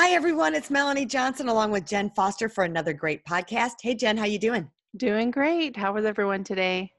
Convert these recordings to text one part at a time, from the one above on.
Hi everyone, it's Melanie Johnson along with Jen Foster for another great podcast. Hey Jen, how you doing? Doing great. How was everyone today?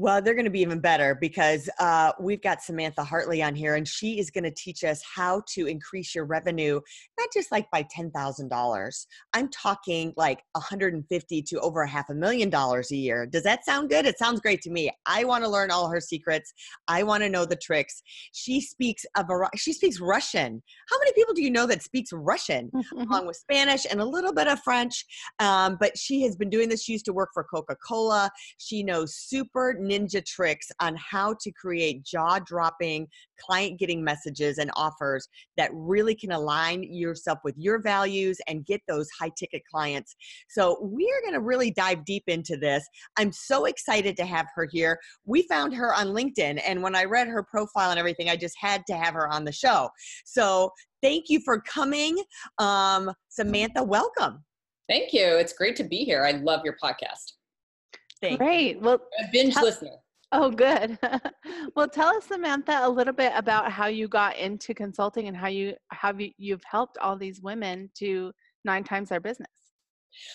Well, they're going to be even better because uh, we've got Samantha Hartley on here, and she is going to teach us how to increase your revenue, not just like by ten thousand dollars. I'm talking like 150 to over a half a million dollars a year. Does that sound good? It sounds great to me. I want to learn all her secrets. I want to know the tricks. She speaks a variety. She speaks Russian. How many people do you know that speaks Russian, along with Spanish and a little bit of French? Um, but she has been doing this. She used to work for Coca Cola. She knows super ninja tricks on how to create jaw dropping client getting messages and offers that really can align yourself with your values and get those high ticket clients. So, we are going to really dive deep into this. I'm so excited to have her here. We found her on LinkedIn, and when I read her profile and everything, I just had to have her on the show. So, thank you for coming. Um, Samantha, welcome. Thank you. It's great to be here. I love your podcast. Thank Great. Well, A binge Tell- listener. oh, good. well, tell us, Samantha, a little bit about how you got into consulting and how you have you, you've helped all these women to nine times their business.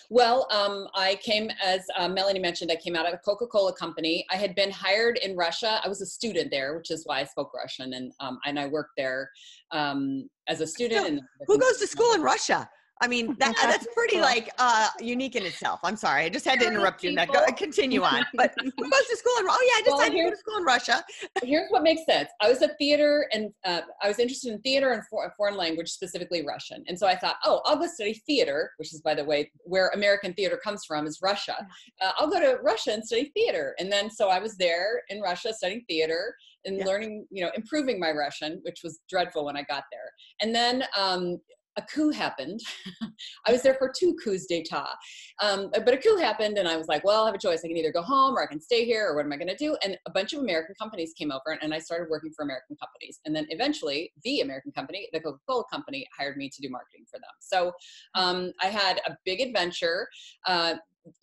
Well, um, I came, as uh, Melanie mentioned, I came out of a Coca Cola company. I had been hired in Russia. I was a student there, which is why I spoke Russian, and um, and I worked there um, as a student. And Who goes to school in Russia? I mean, that, that's pretty like uh, unique in itself. I'm sorry, I just had to interrupt you. Now, go, continue on. But who goes to school in? Oh yeah, I Well, decided to go to school in Russia. Here's what makes sense. I was a theater, and uh, I was interested in theater and for, foreign language, specifically Russian. And so I thought, oh, I'll go study theater, which is, by the way, where American theater comes from, is Russia. Uh, I'll go to Russia and study theater. And then so I was there in Russia studying theater and Yeah. learning, you know, improving my Russian, which was dreadful when I got there. And then um, a coup happened. I was there for two coups d'etat. Um, but a coup happened, and I was like, well, I have a choice. I can either go home or I can stay here, or what am I going to do? And a bunch of American companies came over, and I started working for American companies. And then eventually, the American company, the Coca Cola company, hired me to do marketing for them. So um, I had a big adventure. Uh,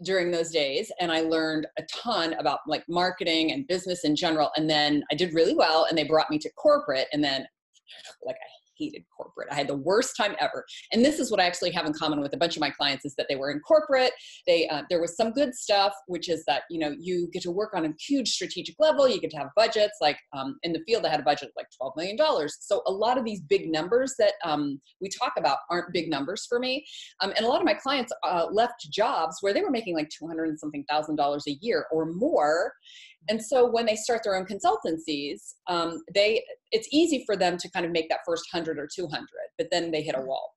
during those days and i learned a ton about like marketing and business in general and then i did really well and they brought me to corporate and then like i hated corporate. I had the worst time ever. And this is what i actually have in common with a bunch of my clients is that they were in corporate. They uh, there was some good stuff which is that you know you get to work on a huge strategic level. You get to have budgets. Like um, in the field i had a budget of like 12 million dollars. So a lot of these big numbers that um, we talk about aren't big numbers for me. Um, and a lot of my clients uh, left jobs where they were making like 200 and something thousand dollars a year or more and so when they start their own consultancies um, they it's easy for them to kind of make that first 100 or 200 but then they hit a wall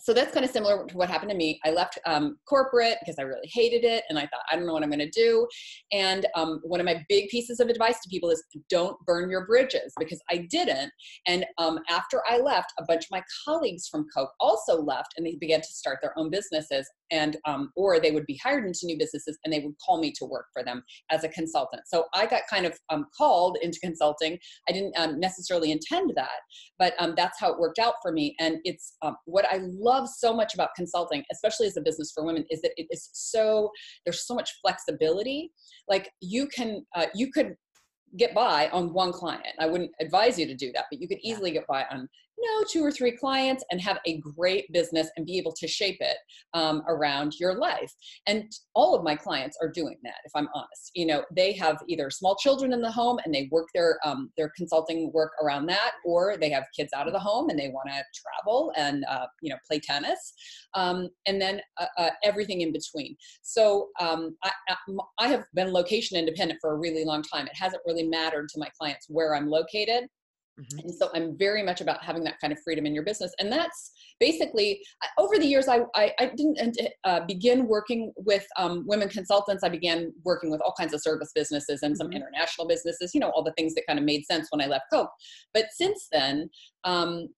so that's kind of similar to what happened to me. I left um, corporate because I really hated it, and I thought I don't know what I'm going to do. And um, one of my big pieces of advice to people is don't burn your bridges because I didn't. And um, after I left, a bunch of my colleagues from Coke also left, and they began to start their own businesses, and um, or they would be hired into new businesses, and they would call me to work for them as a consultant. So I got kind of um, called into consulting. I didn't um, necessarily intend that, but um, that's how it worked out for me. And it's um, what I love so much about consulting, especially as a business for women, is that it is so there's so much flexibility. Like you can uh, you could get by on one client. I wouldn't advise you to do that, but you could Yeah. easily get by on know two or three clients and have a great business and be able to shape it um, around your life. And all of my clients are doing that. If I'm honest, you know they have either small children in the home and they work their um, their consulting work around that, or they have kids out of the home and they want to travel and uh, you know play tennis, um, and then uh, uh, everything in between. So um, I, I have been location independent for a really long time. It hasn't really mattered to my clients where I'm located. Mhm. And so I'm very much about having that kind of freedom in your business. And that's basically over the years, I, I, I didn't uh, begin working with um, women consultants. I began working with all kinds of service businesses and some Mhm. international businesses, you know, all the things that kind of made sense when I left Coke. But since then, um,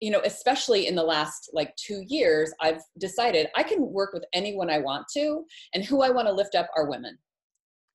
you know, especially in the last like two years, I've decided I can work with anyone I want to, and who I want to lift up are women.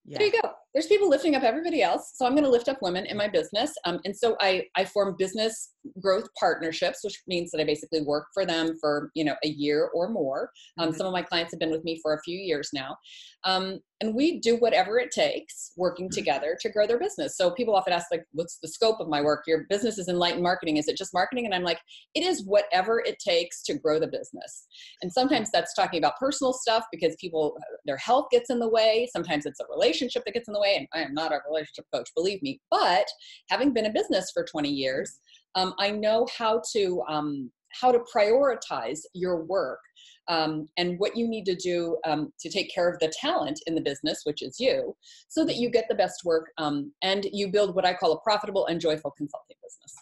Yeah. There you go there's people lifting up everybody else so i'm going to lift up women in my business um, and so I, I form business growth partnerships which means that i basically work for them for you know a year or more. Um, mm-hmm. some of my clients have been with me for a few years now. Um, and we do whatever it takes working mm-hmm. together to grow their business. So people often ask like what's the scope of my work? Your business is enlightened marketing. Is it just marketing? And i'm like it is whatever it takes to grow the business. And sometimes that's talking about personal stuff because people their health gets in the way. Sometimes it's a relationship that gets in the way and i am not a relationship coach believe me but having been in business for 20 years um, i know how to um, how to prioritize your work um, and what you need to do um, to take care of the talent in the business, which is you, so that you get the best work um, and you build what I call a profitable and joyful consulting business.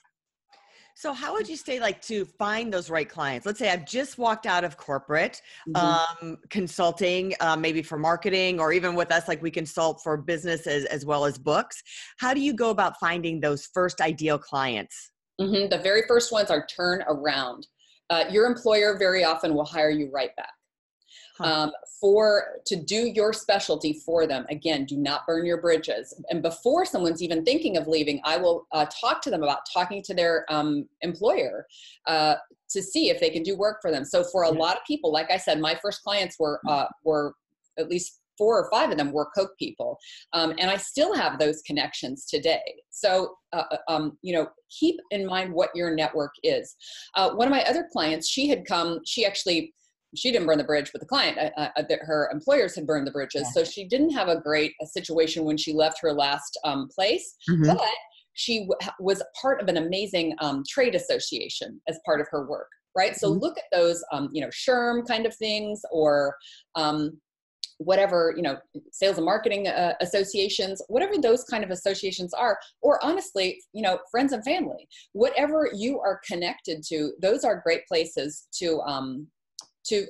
So, how would you say, like, to find those right clients? Let's say I've just walked out of corporate mm-hmm. um, consulting, uh, maybe for marketing, or even with us, like we consult for business as, as well as books. How do you go about finding those first ideal clients? Mm-hmm. The very first ones are turn around. Uh, your employer very often will hire you right back um, for to do your specialty for them again do not burn your bridges and before someone's even thinking of leaving i will uh, talk to them about talking to their um, employer uh, to see if they can do work for them so for a lot of people like i said my first clients were uh, were at least four or five of them were Coke people. Um, and I still have those connections today. So, uh, uh um, you know, keep in mind what your network is. Uh, one of my other clients, she had come, she actually she didn't burn the bridge, but the client, uh, uh, her employers had burned the bridges. Yeah. So she didn't have a great a situation when she left her last um, place, mm-hmm. but she w- was part of an amazing um, trade association as part of her work. Right. So mm-hmm. look at those, um, you know, SHRM kind of things or um, whatever you know sales and marketing uh, associations whatever those kind of associations are or honestly you know friends and family whatever you are connected to those are great places to um, to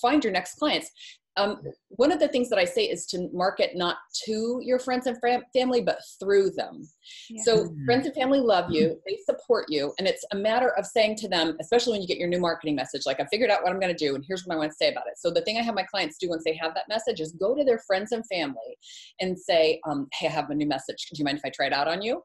find your next clients um, one of the things that I say is to market not to your friends and fam- family, but through them. Yeah. So, mm-hmm. friends and family love you, mm-hmm. they support you, and it's a matter of saying to them, especially when you get your new marketing message, like, I figured out what I'm going to do, and here's what I want to say about it. So, the thing I have my clients do once they have that message is go to their friends and family and say, um, Hey, I have a new message. Do you mind if I try it out on you?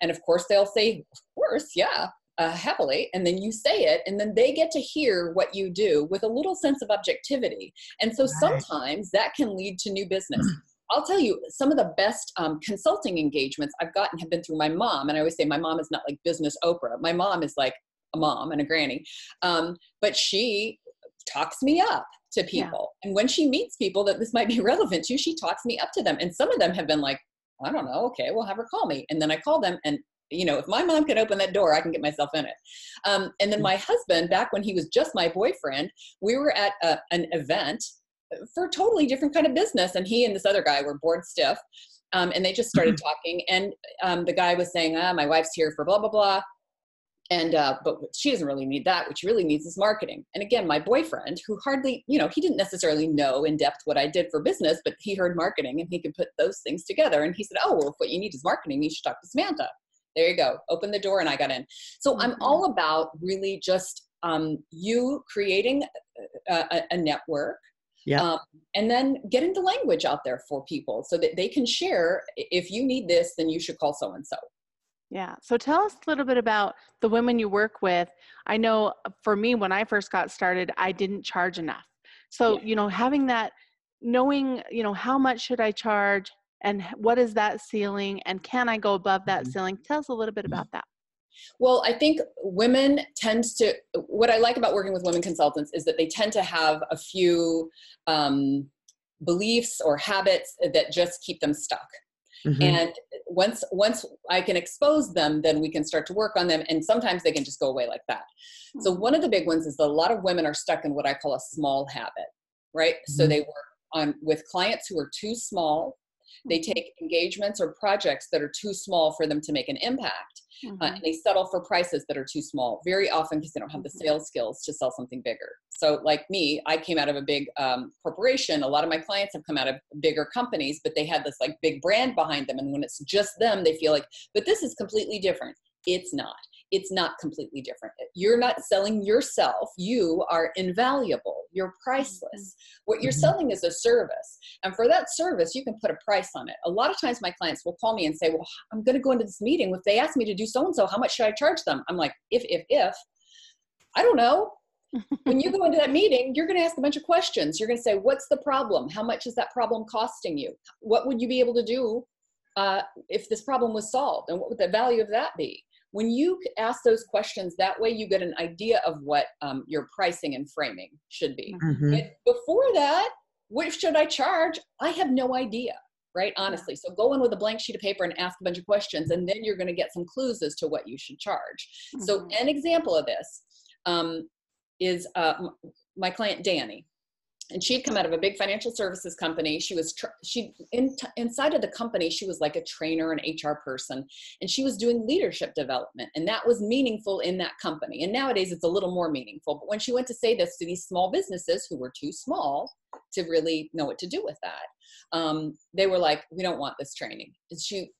And of course, they'll say, Of course, yeah uh, happily and then you say it and then they get to hear what you do with a little sense of objectivity and so right. sometimes that can lead to new business I'll tell you, some of the best um, consulting engagements I've gotten have been through my mom. And I always say my mom is not like business Oprah. My mom is like a mom and a granny. Um, but she talks me up to people. Yeah. And when she meets people that this might be relevant to, she talks me up to them. And some of them have been like, I don't know, okay, we'll have her call me. And then I call them and you know, if my mom can open that door, I can get myself in it. Um, and then mm. my husband, back when he was just my boyfriend, we were at a, an event for a totally different kind of business. And he and this other guy were bored stiff. Um, and they just started mm-hmm. talking. And um, the guy was saying, ah, my wife's here for blah, blah, blah. And, uh, but she doesn't really need that. What she really needs is marketing. And again, my boyfriend, who hardly, you know, he didn't necessarily know in depth what I did for business, but he heard marketing and he could put those things together. And he said, oh, well, if what you need is marketing, you should talk to Samantha there you go open the door and i got in so mm-hmm. i'm all about really just um, you creating a, a, a network yeah. Um, and then getting the language out there for people so that they can share if you need this then you should call so and so yeah so tell us a little bit about the women you work with i know uh, for me when i first got started i didn't charge enough so yeah. you know having that knowing you know how much should i charge and what is that ceiling and can i go above that mm-hmm. ceiling tell us a little bit about that well i think women tend to what i like about working with women consultants is that they tend to have a few um, beliefs or habits that just keep them stuck mm-hmm. and once once i can expose them then we can start to work on them and sometimes they can just go away like that mm-hmm. so one of the big ones is that a lot of women are stuck in what i call a small habit right mm-hmm. so they work on with clients who are too small they mm-hmm. take engagements or projects that are too small for them to make an impact. Mm-hmm. Uh, and they settle for prices that are too small, very often because they don't have the mm-hmm. sales skills to sell something bigger. So, like me, I came out of a big um, corporation. A lot of my clients have come out of bigger companies, but they had this like big brand behind them. And when it's just them, they feel like, but this is completely different. It's not it's not completely different. You're not selling yourself. You are invaluable. You're priceless. Mm-hmm. What you're mm-hmm. selling is a service. And for that service, you can put a price on it. A lot of times my clients will call me and say, Well, I'm going to go into this meeting. If they ask me to do so and so, how much should I charge them? I'm like, If, if, if. I don't know. when you go into that meeting, you're going to ask a bunch of questions. You're going to say, What's the problem? How much is that problem costing you? What would you be able to do uh, if this problem was solved? And what would the value of that be? When you ask those questions that way you get an idea of what um, your pricing and framing should be. Mm-hmm. before that what should i charge? I have no idea right honestly. So go in with a blank sheet of paper and ask a bunch of questions and then you're going to get some clues as to what you should charge. Mm-hmm. so an example of this um, is uh, my client danny and she had come out of a big financial services company. She was tr- she in, inside of the company she was like a trainer an hr person and she was doing leadership development and that was meaningful in that company. And nowadays it's a little more meaningful but when she went to say this to these small businesses who were too small to really know what to do with that um, they were like we don't want this training. And she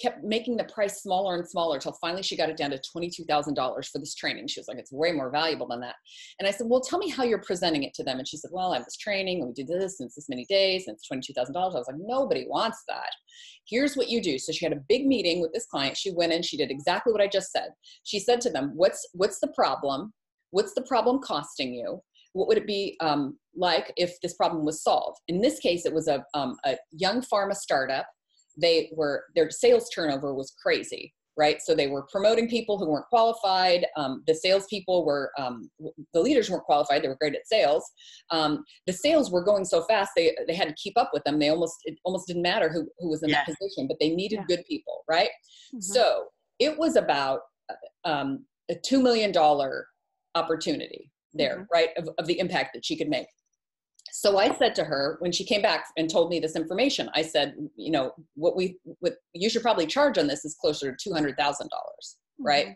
kept making the price smaller and smaller until finally she got it down to $22,000 for this training. She was like, it's way more valuable than that. And I said, well, tell me how you're presenting it to them. And she said, well, I have this training and we did this and it's this many days and it's $22,000. I was like, nobody wants that. Here's what you do. So she had a big meeting with this client. She went in, she did exactly what I just said. She said to them, what's, what's the problem? What's the problem costing you? What would it be um, like if this problem was solved? In this case, it was a, um, a young pharma startup they were their sales turnover was crazy right? So they were promoting people who weren't qualified. Um, the salespeople were, um, the leaders weren't qualified. They were great at sales. Um, the sales were going so fast they they had to keep up with them. They almost it almost didn't matter who who was in yeah. that position, but they needed yeah. good people, right? Mm-hmm. So it was about uh, um, a two million dollar opportunity there, mm-hmm. right? Of, of the impact that she could make so I said to her when she came back and told me this information, I said, you know, what we what you should probably charge on this is closer to two hundred thousand dollars, right? Mm-hmm.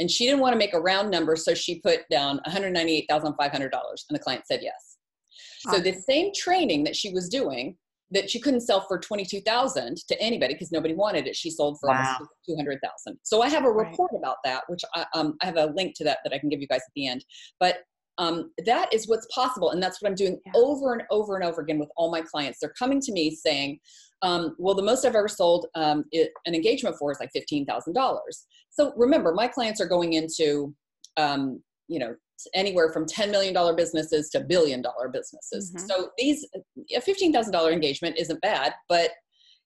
And she didn't want to make a round number, so she put down one hundred ninety-eight thousand five hundred dollars, and the client said yes. Awesome. So the same training that she was doing that she couldn't sell for 22,000 to anybody because nobody wanted it. She sold for wow. almost 200,000. So I have a report right. about that, which I, um, I have a link to that that I can give you guys at the end. But um, that is what's possible and that's what i'm doing yeah. over and over and over again with all my clients they're coming to me saying um, well the most i've ever sold um, it, an engagement for is like $15000 so remember my clients are going into um, you know anywhere from $10 million businesses to billion dollar businesses mm-hmm. so these a $15000 engagement isn't bad but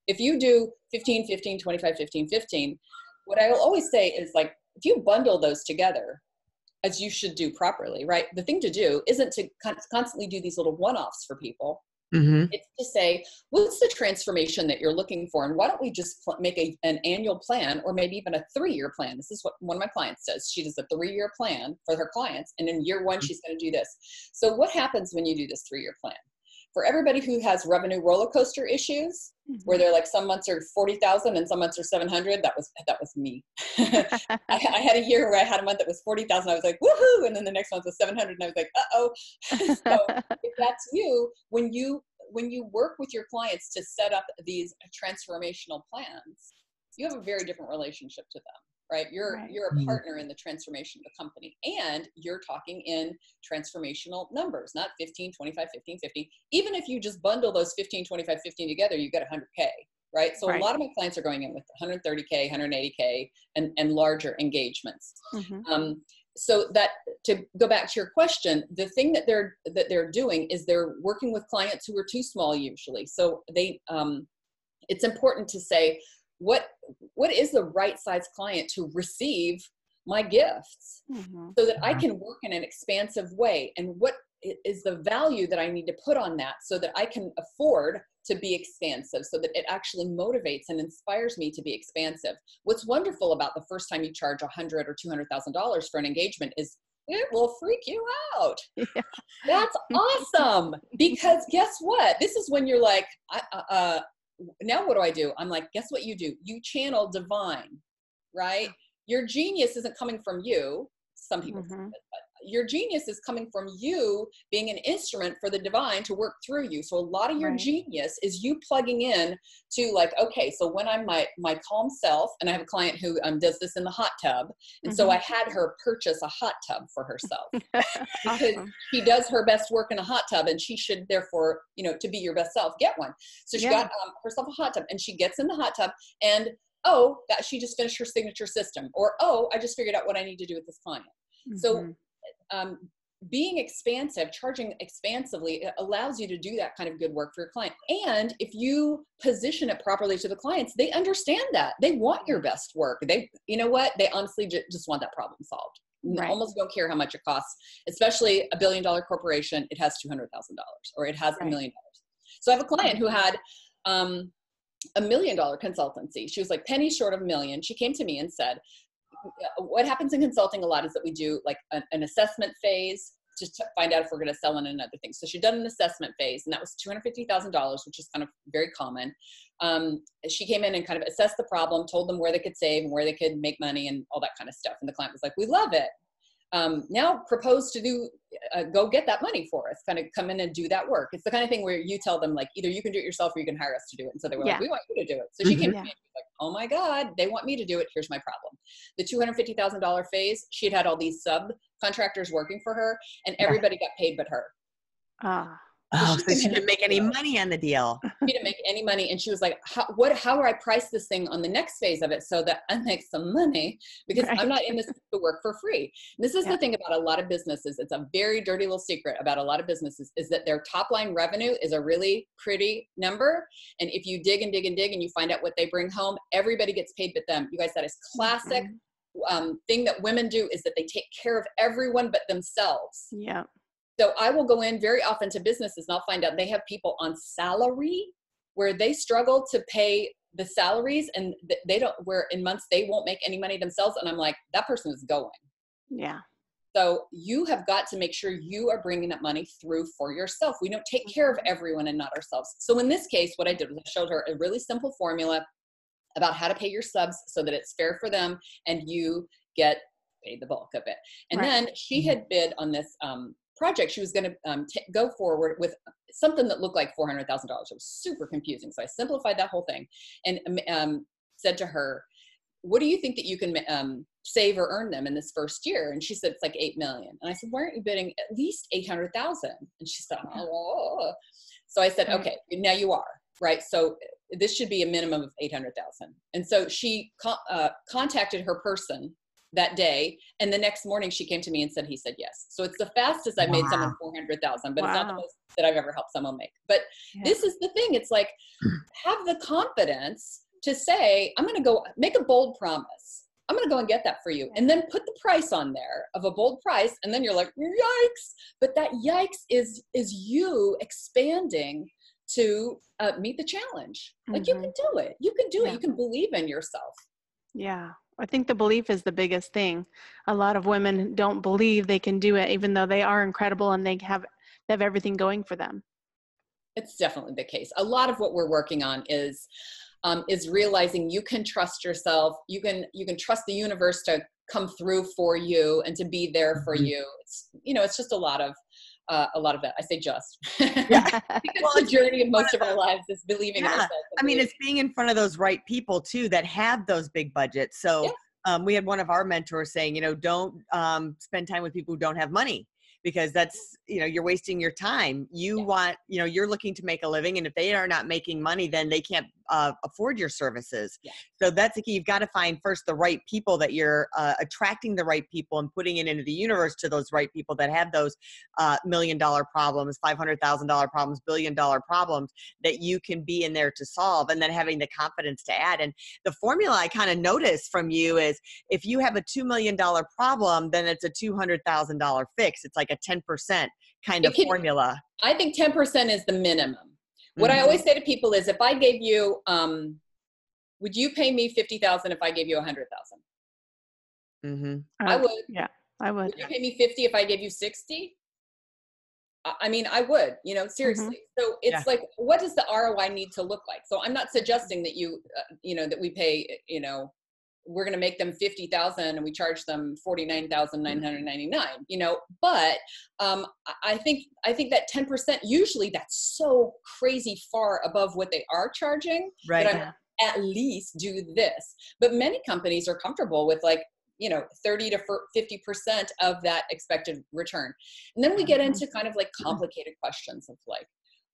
if you do 15 15 25 15 15 what i will always say is like if you bundle those together as you should do properly, right? The thing to do isn't to constantly do these little one offs for people. Mm-hmm. It's to say, what's the transformation that you're looking for? And why don't we just pl- make a, an annual plan or maybe even a three year plan? This is what one of my clients does. She does a three year plan for her clients. And in year one, mm-hmm. she's going to do this. So, what happens when you do this three year plan? For everybody who has revenue roller coaster issues mm-hmm. where they're like some months are 40,000 and some months are 700 that was that was me. I, I, had a year where I had a month that was 40,000 I was like woohoo! And then the next month was 700 and I was like uh-oh. So if that's you when you when you work with your clients to set up these transformational plans you have a very different relationship to them right you're right. you're a mm-hmm. partner in the transformation of the company and you're talking in transformational numbers not 15 25 15 50 even if you just bundle those 15 25 15 together you get 100k right so right. a lot of my clients are going in with 130k 180k and and larger engagements mm-hmm. um, so that to go back to your question the thing that they're that they're doing is they're working with clients who are too small usually so they um, it's important to say what what is the right size client to receive my gifts mm-hmm. so that I mm-hmm. can work in an expansive way and what is the value that I need to put on that so that I can afford to be expansive so that it actually motivates and inspires me to be expansive. What's wonderful about the first time you charge a hundred or two hundred thousand dollars for an engagement is it will freak you out. Yeah. That's awesome because guess what? This is when you're like, uh, uh, now what do I do? I'm like, guess what you do? You channel divine, right? Your genius isn't coming from you. Some people, mm-hmm. but your genius is coming from you being an instrument for the divine to work through you so a lot of your Right. genius is you plugging in to like okay so when i'm my my calm self and i have a client who um, does this in the hot tub and so Mhm. i had her purchase a hot tub for herself because Awesome. she does her best work in a hot tub and she should therefore you know to be your best self get one so she Yeah. got um, herself a hot tub and she gets in the hot tub and oh that she just finished her signature system or oh i just figured out what i need to do with this client so Mhm. Um, being expansive, charging expansively it allows you to do that kind of good work for your client. And if you position it properly to the clients, they understand that. They want your best work. They, you know what? They honestly ju- just want that problem solved. Right. Almost don't care how much it costs, especially a billion dollar corporation. It has $200,000 or it has a Right. million dollars. So I have a client who had um, a million dollar consultancy. She was like pennies short of a million. She came to me and said, what happens in consulting a lot is that we do like an, an assessment phase to find out if we're going to sell in another thing. So she'd done an assessment phase, and that was two hundred fifty thousand dollars, which is kind of very common. Um, she came in and kind of assessed the problem, told them where they could save and where they could make money and all that kind of stuff. And the client was like, "We love it." Um, now propose to do uh, go get that money for us kind of come in and do that work. It's the kind of thing where you tell them like either you can do it yourself or you can hire us to do it. And so they were Yeah. like we want you to do it. So she came to Mhm. me and she was like oh my god they want me to do it. Here's my problem. The $250000 phase she had had all these subcontractors working for her and Yeah. everybody got paid but her. Ah, Oh, she so she didn't make any money on the deal. she didn't make any money and she was like how, what how do i price this thing on the next phase of it so that i make some money because Right. i'm not in this to work for free this is Yeah. the thing about a lot of businesses it's a very dirty little secret about a lot of businesses is that their top line revenue is a really pretty number and if you dig and dig and dig and you find out what they bring home everybody gets paid but them you guys that is classic Mhm. um, thing that women do is that they take care of everyone but themselves Yeah. So I will go in very often to businesses and I'll find out they have people on salary where they struggle to pay the salaries and they don't, where in months they won't make any money themselves. And I'm like, that person is going. Yeah. So you have got to make sure you are bringing that money through for yourself. We don't take care of everyone and not ourselves. So in this case, what I did was I showed her a really simple formula about how to pay your subs so that it's fair for them and you get paid the bulk of it. And Right. then she had bid on this um, project. She was going to um, t- go forward with something that looked like $400,000. It was super confusing. So I simplified that whole thing and um, um, said to her, what do you think that you can um, save or earn them in this first year? And she said, it's like 8 million. And I said, why aren't you bidding at least 800,000? And she said, oh. So I said, okay, now you are, right? So this should be a minimum of 800,000. And so she co- uh, contacted her person that day. And the next morning she came to me and said, he said yes. So it's the fastest I've made someone 400,000, but it's not the most that I've ever helped someone make. But Yeah. this is the thing. It's like, have the confidence to say, I'm going to go make a bold promise. I'm going to go and get that for you. And then put the price on there of a bold price. And then you're like, yikes. But that yikes is, is you expanding to uh, meet the challenge. Like you Mhm. can do it. You can do Yeah. it. You can believe in yourself. Yeah. I think the belief is the biggest thing. A lot of women don't believe they can do it, even though they are incredible and they have they have everything going for them. it's definitely the case. A lot of what we're working on is um, is realizing you can trust yourself. You can you can trust the universe to come through for you and to be there for Mhm. you. It's you know it's just a lot of uh, a lot of that. I say just. Yeah. I Well, the journey of most of our lives is believing in ourselves. I mean, it's being in front of those right people too that have those big budgets. So Yeah. um, we had one of our mentors saying, you know, don't um, spend time with people who don't have money because that's you know you're wasting your time. You Yeah. want you know you're looking to make a living, and if they are not making money, then they can't uh, afford your services. Yeah. So that's the key. You've got to find first the right people that you're uh, attracting the right people and putting it into the universe to those right people that have those uh, million dollar problems, five hundred thousand dollar problems, billion dollar problems that you can be in there to solve and then having the confidence to add and the formula i kind of noticed from you is if you have a $2 million problem then it's a $200000 fix it's like a 10% kind It of can- formula I think 10% is the minimum. What I always say to people is if I gave you um would you pay me 50,000 if I gave you 100,000? Mhm. I Uh, would. Yeah, I would. Would you pay me 50 if I gave you 60? I I mean, I would, you know, seriously. So it's Yeah. like, what does the ROI need to look like? So I'm not suggesting that you, uh, you know, that we pay, you know, we're going to make them 50,000 and we charge them 49,999 you know but um, I think I think that 10% usually that's so crazy far above what they are charging right. At least do this. But many companies are comfortable with like you know 30 to 50 percent of that expected return. And then we get mm-hmm. into kind of like complicated questions of like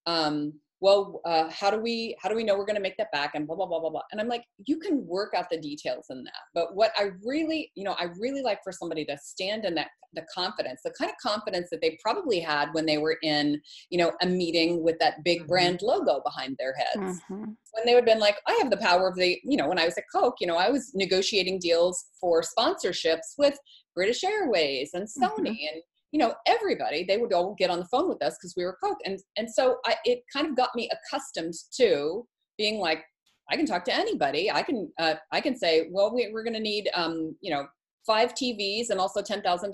um, well uh, how do we how do we know we're going to make that back and blah blah blah blah blah and i'm like you can work out the details in that but what i really you know i really like for somebody to stand in that the confidence the kind of confidence that they probably had when they were in you know a meeting with that big mm-hmm. brand logo behind their heads mm-hmm. when they would have been like i have the power of the you know when i was at coke you know i was negotiating deals for sponsorships with british airways and sony mm-hmm. and you know everybody they would all get on the phone with us because we were coke and and so i it kind of got me accustomed to being like i can talk to anybody. I can uh, i can say well we, we're going to need um you know five tvs and also $10000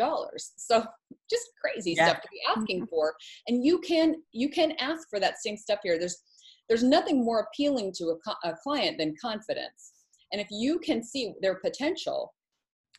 so just crazy yeah. stuff to be asking for. And you can you can ask for that same stuff here. There's there's nothing more appealing to a, a client than confidence. And if you can see their potential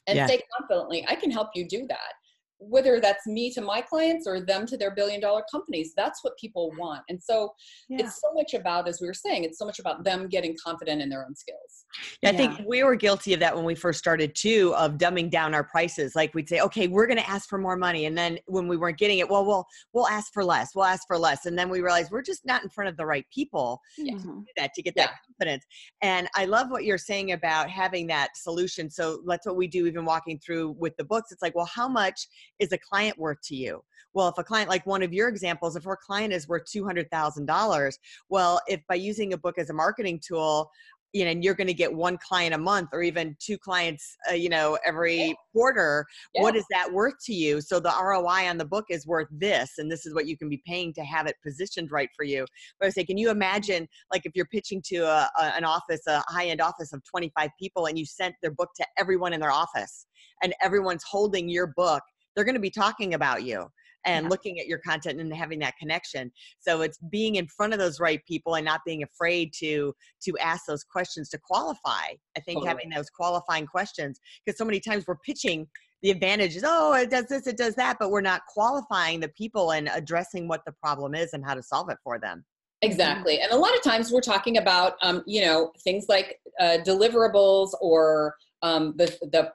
and yeah. say confidently i can help you do that whether that's me to my clients or them to their billion dollar companies that's what people want. And so yeah. it's so much about as we were saying it's so much about them getting confident in their own skills. Yeah, i think we were guilty of that when we first started too of dumbing down our prices. Like we'd say okay we're going to ask for more money. And then when we weren't getting it well we'll we'll ask for less we'll ask for less. And then we realized we're just not in front of the right people yeah. to do that to get yeah. that confidence. And i love what you're saying about having that solution. So that's what we do even walking through with the books. It's like well how much is a client worth to you? Well, if a client, like one of your examples, if our client is worth $200,000, well, if by using a book as a marketing tool, you know, and you're going to get one client a month or even two clients, uh, you know, every yeah. quarter. Yeah. What is that worth to you? So the ROI on the book is worth this, and this is what you can be paying to have it positioned right for you. But I say, can you imagine, like, if you're pitching to a, a, an office, a high end office of 25 people, and you sent their book to everyone in their office, and everyone's holding your book they're going to be talking about you and yeah. looking at your content and having that connection so it's being in front of those right people and not being afraid to to ask those questions to qualify i think totally. having those qualifying questions because so many times we're pitching the advantage is oh it does this it does that but we're not qualifying the people and addressing what the problem is and how to solve it for them exactly and a lot of times we're talking about um, you know things like uh, deliverables or um, the the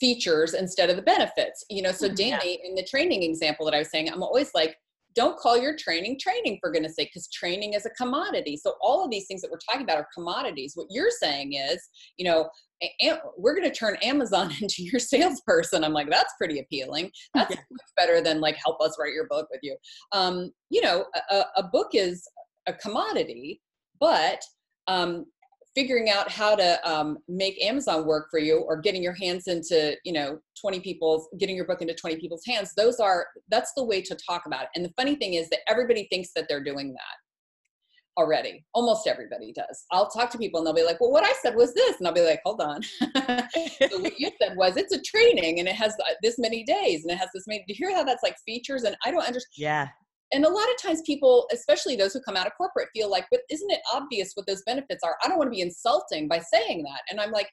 features instead of the benefits you know so mm-hmm. danny yeah. in the training example that i was saying i'm always like don't call your training training for goodness sake because training is a commodity so all of these things that we're talking about are commodities what you're saying is you know we're going to turn amazon into your salesperson i'm like that's pretty appealing that's yeah. much better than like help us write your book with you um, you know a, a book is a commodity but um, figuring out how to um, make Amazon work for you or getting your hands into, you know, 20 people's, getting your book into 20 people's hands, those are, that's the way to talk about it. And the funny thing is that everybody thinks that they're doing that already. Almost everybody does. I'll talk to people and they'll be like, well, what I said was this. And I'll be like, hold on. so what you said was it's a training and it has this many days and it has this many, do you hear how that's like features? And I don't understand. Yeah and a lot of times people especially those who come out of corporate feel like but isn't it obvious what those benefits are i don't want to be insulting by saying that and i'm like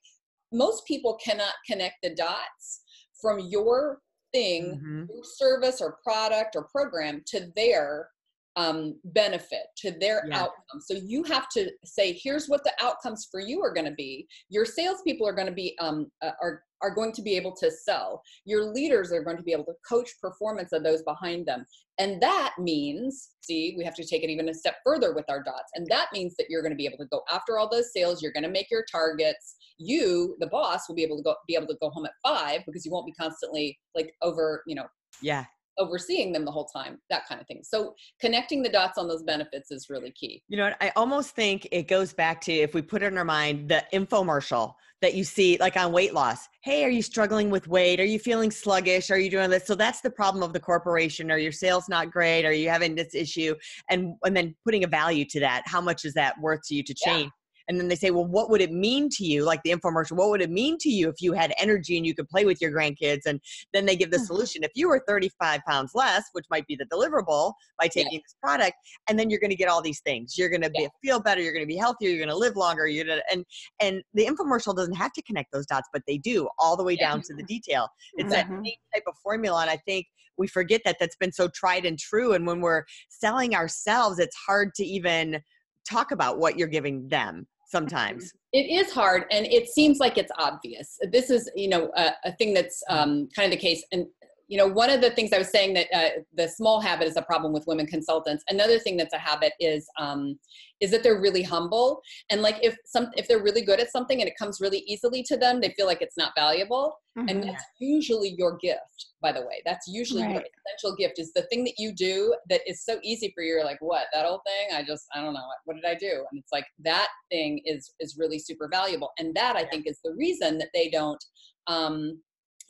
most people cannot connect the dots from your thing mm-hmm. your service or product or program to their um, benefit to their yeah. outcome. So you have to say, here's what the outcomes for you are going to be. Your salespeople are going to be um, uh, are are going to be able to sell. Your leaders are going to be able to coach performance of those behind them. And that means, see, we have to take it even a step further with our dots. And that means that you're going to be able to go after all those sales. You're going to make your targets. You, the boss, will be able to go be able to go home at five because you won't be constantly like over, you know, yeah, overseeing them the whole time, that kind of thing. So connecting the dots on those benefits is really key. You know, I almost think it goes back to if we put it in our mind, the infomercial that you see like on weight loss. Hey, are you struggling with weight? Are you feeling sluggish? Are you doing this? So that's the problem of the corporation. Are your sales not great? Are you having this issue? And and then putting a value to that. How much is that worth to you to change? Yeah and then they say well what would it mean to you like the infomercial what would it mean to you if you had energy and you could play with your grandkids and then they give the mm-hmm. solution if you were 35 pounds less which might be the deliverable by taking yeah. this product and then you're going to get all these things you're going to yeah. feel better you're going to be healthier you're going to live longer you're to and and the infomercial doesn't have to connect those dots but they do all the way down to the detail it's mm-hmm. that same type of formula and i think we forget that that's been so tried and true and when we're selling ourselves it's hard to even talk about what you're giving them sometimes. It is hard and it seems like it's obvious. This is you know a, a thing that's um, kind of the case and you know one of the things i was saying that uh, the small habit is a problem with women consultants. Another thing that's a habit is um, is that they're really humble. And like if some if they're really good at something and it comes really easily to them they feel like it's not valuable. Mm-hmm. and that's usually your gift by the way. That's usually right. your essential gift is the thing that you do that is so easy for you. You're like what that old thing? I just i don't know. What, what did i do? And it's like that thing is is really super valuable. And that i think is the reason that they don't um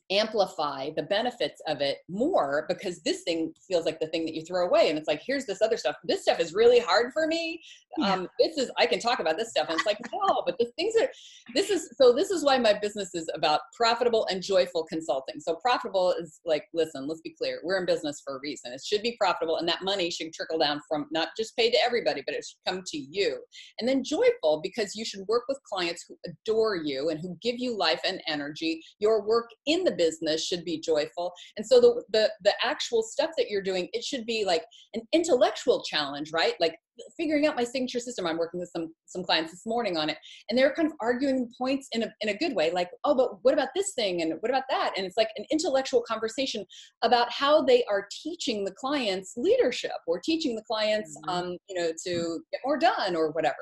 amplify the benefits of it more because this thing feels like the thing that you throw away and it's like here's this other stuff. This stuff is really hard for me. Yeah. um this is i can talk about this stuff. And it's like no but the things are this is so this is why my business is about profitable and joyful consulting. So profitable is like listen let's be clear we're in business for a reason. It should be profitable and that money should trickle down from not just paid to everybody but it should come to you. And then joyful because you should work with clients who adore you and who give you life and energy. Your work in the business should be joyful. And so the the the actual stuff that you're doing it should be like an intellectual challenge right? Like figuring out my signature system. I'm working with some some clients this morning on it and they're kind of arguing points in a, in a good way like oh but what about this thing? And what about that? And it's like an intellectual conversation about how they are teaching the clients leadership or teaching the clients mm-hmm. um, you know to get more done or whatever.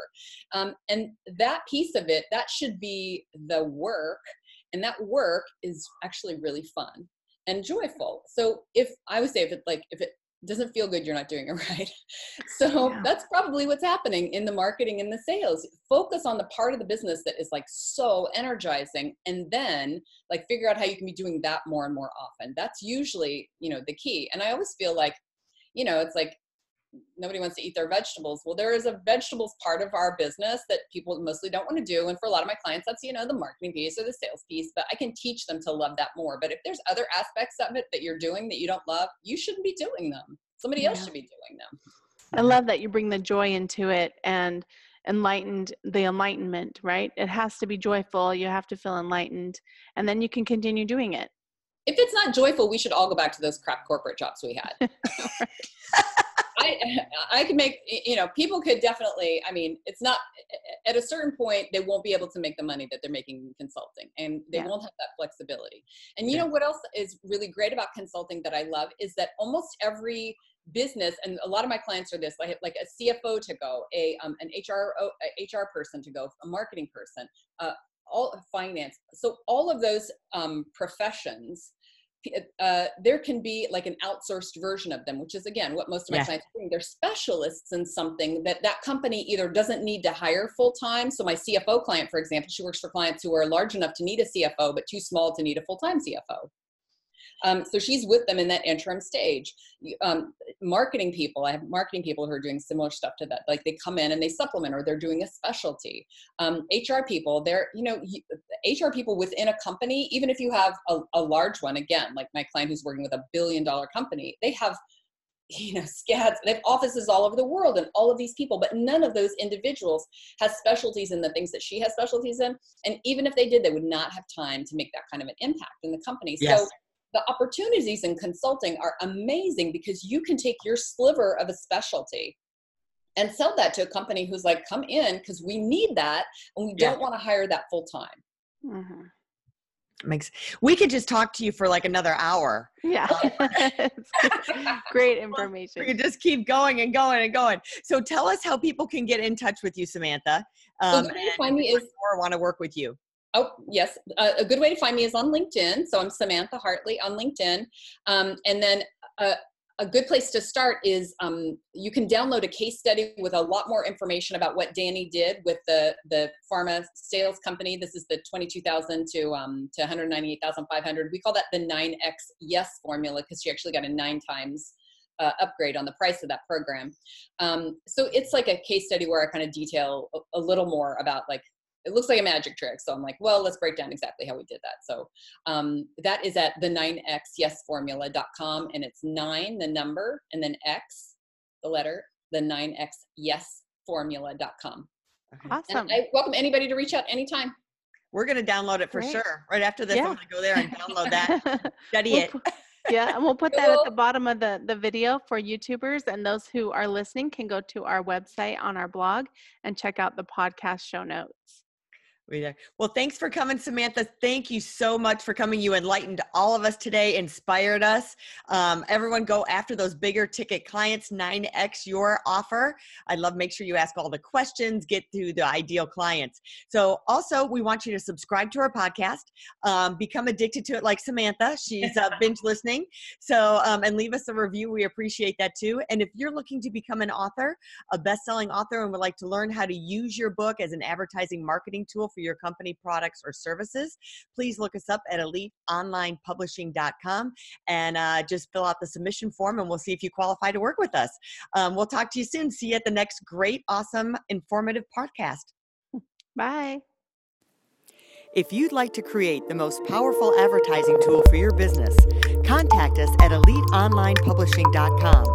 Um, and that piece of it that should be the work and that work is actually really fun and joyful. So if i would say if it like if it doesn't feel good you're not doing it right. So yeah. that's probably what's happening in the marketing and the sales. Focus on the part of the business that is like so energizing and then like figure out how you can be doing that more and more often. That's usually you know the key. And i always feel like you know it's like nobody wants to eat their vegetables. Well, there is a vegetables part of our business that people mostly don't want to do. And for a lot of my clients, that's, you know, the marketing piece or the sales piece, but I can teach them to love that more. But if there's other aspects of it that you're doing that you don't love, you shouldn't be doing them. Somebody yeah. else should be doing them. I love that you bring the joy into it and enlightened the enlightenment, right? It has to be joyful. You have to feel enlightened and then you can continue doing it. If it's not joyful, we should all go back to those crap corporate jobs we had. I could make you know people could definitely. I mean, it's not at a certain point they won't be able to make the money that they're making in consulting, and they yeah. won't have that flexibility. And you yeah. know what else is really great about consulting that I love is that almost every business and a lot of my clients are this like, like a cfo to go a um, an hr a hr person to go a marketing person uh, all finance so all of those um, professions uh, there can be like an outsourced version of them, which is again what most of my yeah. clients are doing. They're specialists in something that that company either doesn't need to hire full time. So my CFO client, for example, she works for clients who are large enough to need a CFO but too small to need a full time CFO. Um, so she's with them in that interim stage. Um, marketing people, I have marketing people who are doing similar stuff to that. Like they come in and they supplement or they're doing a specialty. Um, HR people, they're, you know, HR people within a company, even if you have a, a large one, again, like my client who's working with a billion dollar company, they have you know scads they have offices all over the world and all of these people but none of those individuals has specialties in the things that she has specialties in and even if they did they would not have time to make that kind of an impact in the company yes. so the opportunities in consulting are amazing because you can take your sliver of a specialty and sell that to a company who's like, come in because we need that and we yeah. don't want to hire that full time. Mm-hmm. Makes we could just talk to you for like another hour. Yeah, great information. We could just keep going and going and going. So tell us how people can get in touch with you, Samantha. Um, so find me is or want to work with you. Oh, yes. Uh, a good way to find me is on LinkedIn. So I'm Samantha Hartley on LinkedIn. Um, and then uh, a good place to start is um, you can download a case study with a lot more information about what Danny did with the, the pharma sales company. This is the 22,000 to, um, to 198,500. We call that the 9X yes formula because she actually got a nine times uh, upgrade on the price of that program. Um, so it's like a case study where I kind of detail a, a, little more about like it looks like a magic trick. So I'm like, well, let's break down exactly how we did that. So um, that is at the 9xyesformula.com and it's nine, the number, and then X, the letter, the 9xyesformula.com. Awesome. And I welcome anybody to reach out anytime. We're going to download it for Great. sure. Right after this, Yeah. I'm going to go there and download that, study We'll it. pu- yeah, and we'll put that at the bottom of the, the video for YouTubers and those who are listening can go to our website on our blog and check out the podcast show notes. We. Well, thanks for coming, Samantha. Thank you so much for coming. You enlightened all of us today, inspired us. Um, everyone, go after those bigger ticket clients, 9x your offer. I'd love make sure you ask all the questions, get to the ideal clients. So, also, we want you to subscribe to our podcast, um, become addicted to it like Samantha. She's uh, binge listening. So, um, and leave us a review. We appreciate that too. And if you're looking to become an author, a best-selling author and would like to learn how to use your book as an advertising marketing tool for your company products or services please look us up at eliteonlinepublishing.com and uh, just fill out the submission form and we'll see if you qualify to work with us. Um, we'll talk to you soon. See you at the next great awesome informative podcast. Bye. If you'd like to create the most powerful advertising tool for your business, contact us at eliteonlinepublishing.com,